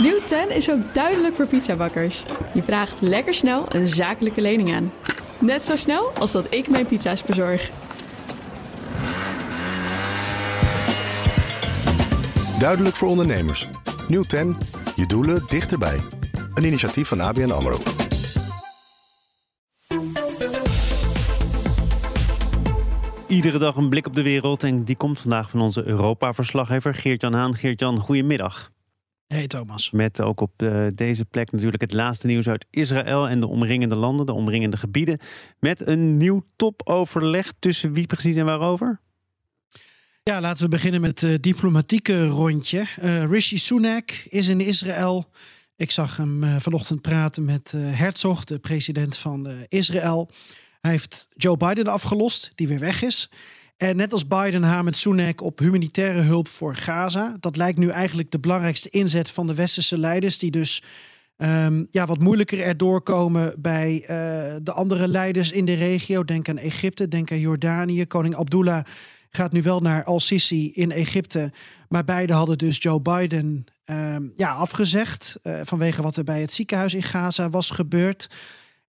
Nieuw 10 is ook duidelijk voor pizzabakkers. Je vraagt lekker snel een zakelijke lening aan. Net zo snel als dat ik mijn pizza's bezorg. Duidelijk voor ondernemers. Nieuw 10. Je doelen dichterbij. Een initiatief van ABN AMRO. Iedere dag een blik op de wereld en die komt vandaag van onze Europa-verslaggever Geert-Jan Haan. Geert-Jan, goedemiddag. Hey Thomas. Met ook op de, deze plek natuurlijk het laatste nieuws uit Israël en de omringende landen, de omringende gebieden. Met een nieuw topoverleg tussen wie precies en waarover? Ja, laten we beginnen met het diplomatieke rondje. Uh, Rishi Sunak is in Israël. Ik zag hem vanochtend praten met Herzog, de president van Israël. Hij heeft Joe Biden afgelost, die weer weg is. En net als Biden hamert Sunak op humanitaire hulp voor Gaza. Dat lijkt nu eigenlijk de belangrijkste inzet van de westerse leiders, die dus um, ja, wat moeilijker erdoor komen bij uh, de andere leiders in de regio. Denk aan Egypte, denk aan Jordanië. Koning Abdullah gaat nu wel naar Al-Sisi in Egypte. Maar beide hadden dus Joe Biden um, ja, afgezegd uh, vanwege wat er bij het ziekenhuis in Gaza was gebeurd.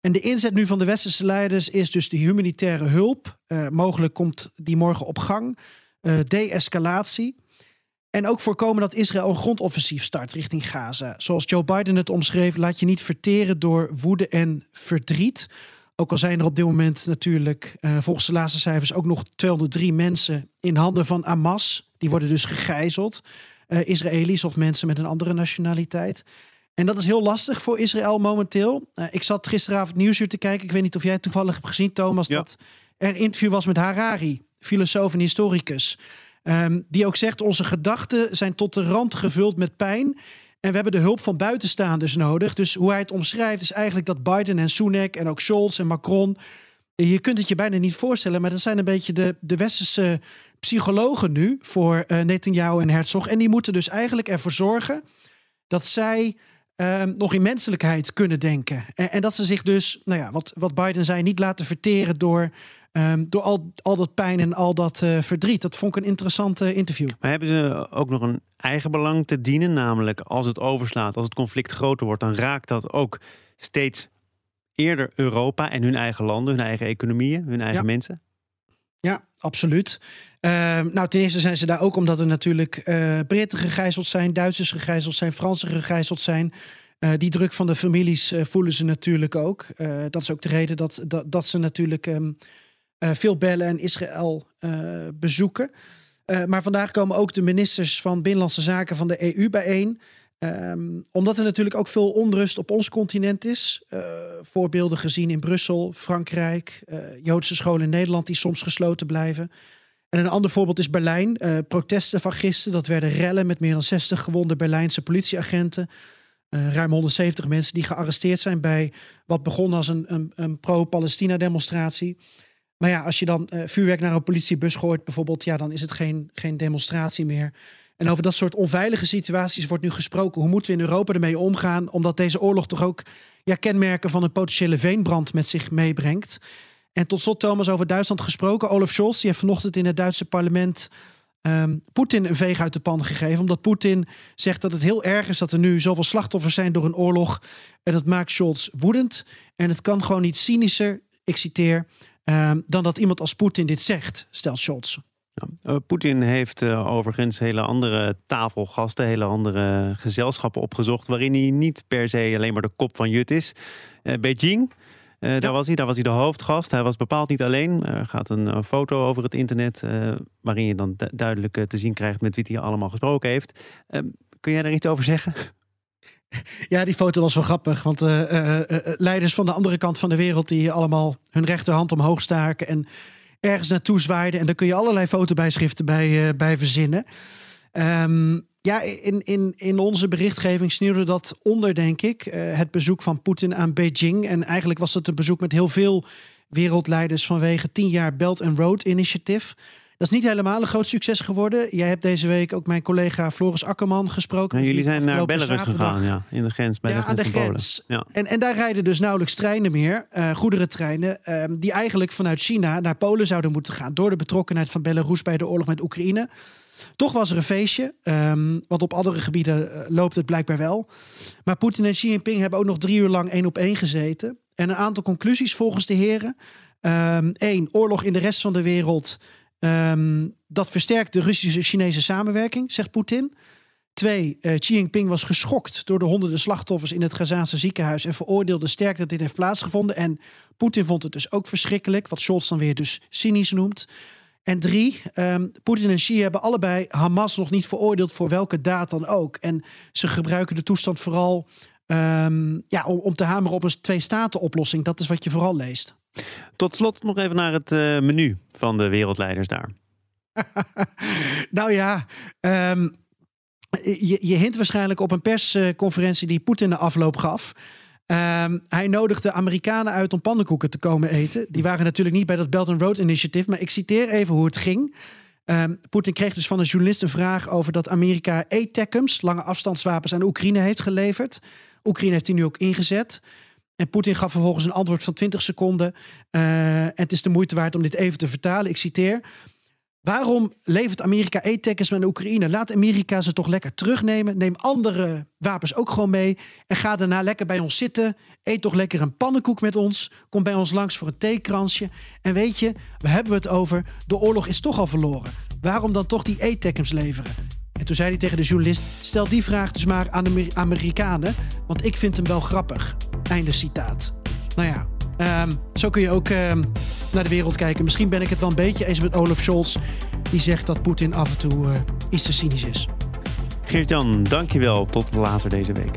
En de inzet nu van de westerse leiders is dus de humanitaire hulp. Uh, mogelijk komt die morgen op gang. Uh, de-escalatie. En ook voorkomen dat Israël een grondoffensief start richting Gaza. Zoals Joe Biden het omschreef, laat je niet verteren door woede en verdriet. Ook al zijn er op dit moment natuurlijk, uh, volgens de laatste cijfers, ook nog 203 mensen in handen van Hamas. Die worden dus gegijzeld. Israëli's of mensen met een andere nationaliteit. En dat is heel lastig voor Israël momenteel. Uh, ik zat gisteravond Nieuwsuur te kijken. Ik weet niet of jij het toevallig hebt gezien, Thomas. Ja. Dat er een interview was met Harari, filosoof en historicus. Um, die ook zegt: Onze gedachten zijn tot de rand gevuld met pijn. En we hebben de hulp van buitenstaanders nodig. Dus hoe hij het omschrijft, is eigenlijk dat Biden en Sunak en ook Scholz en Macron. Je kunt het je bijna niet voorstellen, maar dat zijn een beetje de, de westerse psychologen nu voor uh, Netanyahu en Herzog. En die moeten dus eigenlijk ervoor zorgen dat zij Um, nog in menselijkheid kunnen denken. En, en, dat ze zich dus, nou ja, wat, wat Biden zei, niet laten verteren door, um, door al, al dat pijn en al dat uh, verdriet. Dat vond ik een interessante interview. Maar hebben ze ook nog een eigen belang te dienen? Namelijk, als het overslaat, als het conflict groter wordt, dan raakt dat ook steeds eerder Europa en hun eigen landen, hun eigen economieën, hun eigen ja. mensen? Ja, absoluut. Uh, nou, ten eerste zijn ze daar ook omdat er natuurlijk uh, Britten gegijzeld zijn, Duitsers gegijzeld zijn, Fransen gegijzeld zijn. Uh, die druk van de families uh, voelen ze natuurlijk ook. dat is ook de reden dat, dat, dat ze natuurlijk um, veel bellen en Israël bezoeken. maar vandaag komen ook de ministers van Binnenlandse Zaken van de EU bijeen. Um, omdat er natuurlijk ook veel onrust op ons continent is. Uh, voorbeelden gezien in Brussel, Frankrijk, uh, Joodse scholen in Nederland die soms gesloten blijven. En een ander voorbeeld is Berlijn. Uh, protesten van gisteren, dat werden rellen met meer dan 60 gewonde Berlijnse politieagenten. ruim 170 mensen die gearresteerd zijn bij wat begon als een, een, een pro-Palestina demonstratie. Maar ja, als je dan vuurwerk naar een politiebus gooit bijvoorbeeld, ja, dan is het geen, geen demonstratie meer. En over dat soort onveilige situaties wordt nu gesproken. Hoe moeten we in Europa ermee omgaan? Omdat deze oorlog toch ook ja, kenmerken van een potentiële veenbrand met zich meebrengt. En tot slot, Thomas, over Duitsland gesproken. Olaf Scholz die heeft vanochtend in het Duitse parlement um, Poetin een veeg uit de pan gegeven. Omdat Poetin zegt dat het heel erg is dat er nu zoveel slachtoffers zijn door een oorlog. En dat maakt Scholz woedend. En het kan gewoon niet cynischer, ik citeer, um, dan dat iemand als Poetin dit zegt, stelt Scholz. Uh, Poetin heeft uh, overigens hele andere tafelgasten, hele andere gezelschappen opgezocht, waarin hij niet per se alleen maar de kop van Jut is. Uh, Beijing, ja. daar was hij, daar was hij de hoofdgast. Hij was bepaald niet alleen. Er gaat een foto over het internet, waarin je dan duidelijk te zien krijgt met wie hij allemaal gesproken heeft. kun jij daar iets over zeggen? Ja, die foto was wel grappig. Want leiders van de andere kant van de wereld die allemaal hun rechterhand omhoog staken en ergens naartoe zwaaide. En daar kun je allerlei fotobijschriften bij, uh, bij verzinnen. Um, ja, in, in, in onze berichtgeving sneeuwde dat onder, denk ik. Uh, het bezoek van Poetin aan Beijing. En eigenlijk was het een bezoek met heel veel wereldleiders vanwege 10 jaar Belt and Road Initiative. Dat is niet helemaal een groot succes geworden. Jij hebt deze week ook mijn collega Floris Akkerman gesproken. En jullie zijn naar Belarus gegaan, ja, in de grens bij ja, de aan de grens. Ja. En, en daar rijden dus nauwelijks treinen meer, eh goederentreinen, eh, die eigenlijk vanuit China naar Polen zouden moeten gaan. Door de betrokkenheid van Belarus bij de oorlog met Oekraïne. Toch was er een feestje, ehm, want op andere gebieden eh, loopt het blijkbaar wel. Maar Poetin en Xi Jinping hebben ook nog drie uur lang één op één gezeten. En een aantal conclusies volgens de heren. Eén, oorlog in de rest van de wereld. Ehm, dat versterkt de Russische-Chinese samenwerking, zegt Poetin. Twee, eh, Xi Jinping was geschokt door de honderden slachtoffers in het Gazaanse ziekenhuis en veroordeelde sterk dat dit heeft plaatsgevonden. En Poetin vond het dus ook verschrikkelijk, wat Scholz dan weer dus cynisch noemt. En drie, ehm, Poetin en Xi hebben allebei Hamas nog niet veroordeeld voor welke daad dan ook. En ze gebruiken de toestand vooral ehm, ja, om, om te hameren op een twee-staten-oplossing. Dat is wat je vooral leest. Tot slot nog even naar het eh, menu van de wereldleiders daar. nou ja, ehm, je, je hint waarschijnlijk op een persconferentie die Poetin de afloop gaf. Ehm, hij nodigde Amerikanen uit om pannenkoeken te komen eten. Die waren natuurlijk niet bij dat Belt and Road Initiative, maar ik citeer even hoe het ging. Ehm, Poetin kreeg dus van een journalist een vraag over dat Amerika ATACMS, lange afstandswapens, aan Oekraïne heeft geleverd. Oekraïne heeft die nu ook ingezet. En Poetin gaf vervolgens een antwoord van 20 seconden. En het is de moeite waard om dit even te vertalen. Ik citeer. Waarom levert Amerika ATACMS aan de Oekraïne? Laat Amerika ze toch lekker terugnemen. Neem andere wapens ook gewoon mee. En ga daarna lekker bij ons zitten. Eet toch lekker een pannenkoek met ons. Kom bij ons langs voor een theekransje. En weet je, we hebben het over. De oorlog is toch al verloren. Waarom dan toch die ATACMS leveren? En toen zei hij tegen de journalist: Stel die vraag dus maar aan de Amer- Amerikanen. Want ik vind hem wel grappig. Einde citaat. Nou ja, ehm, zo kun je ook ehm, naar de wereld kijken. Misschien ben ik het wel een beetje eens met Olaf Scholz. Die zegt dat Poetin af en toe eh, iets te cynisch is. Geert-Jan, dankjewel. Tot later deze week.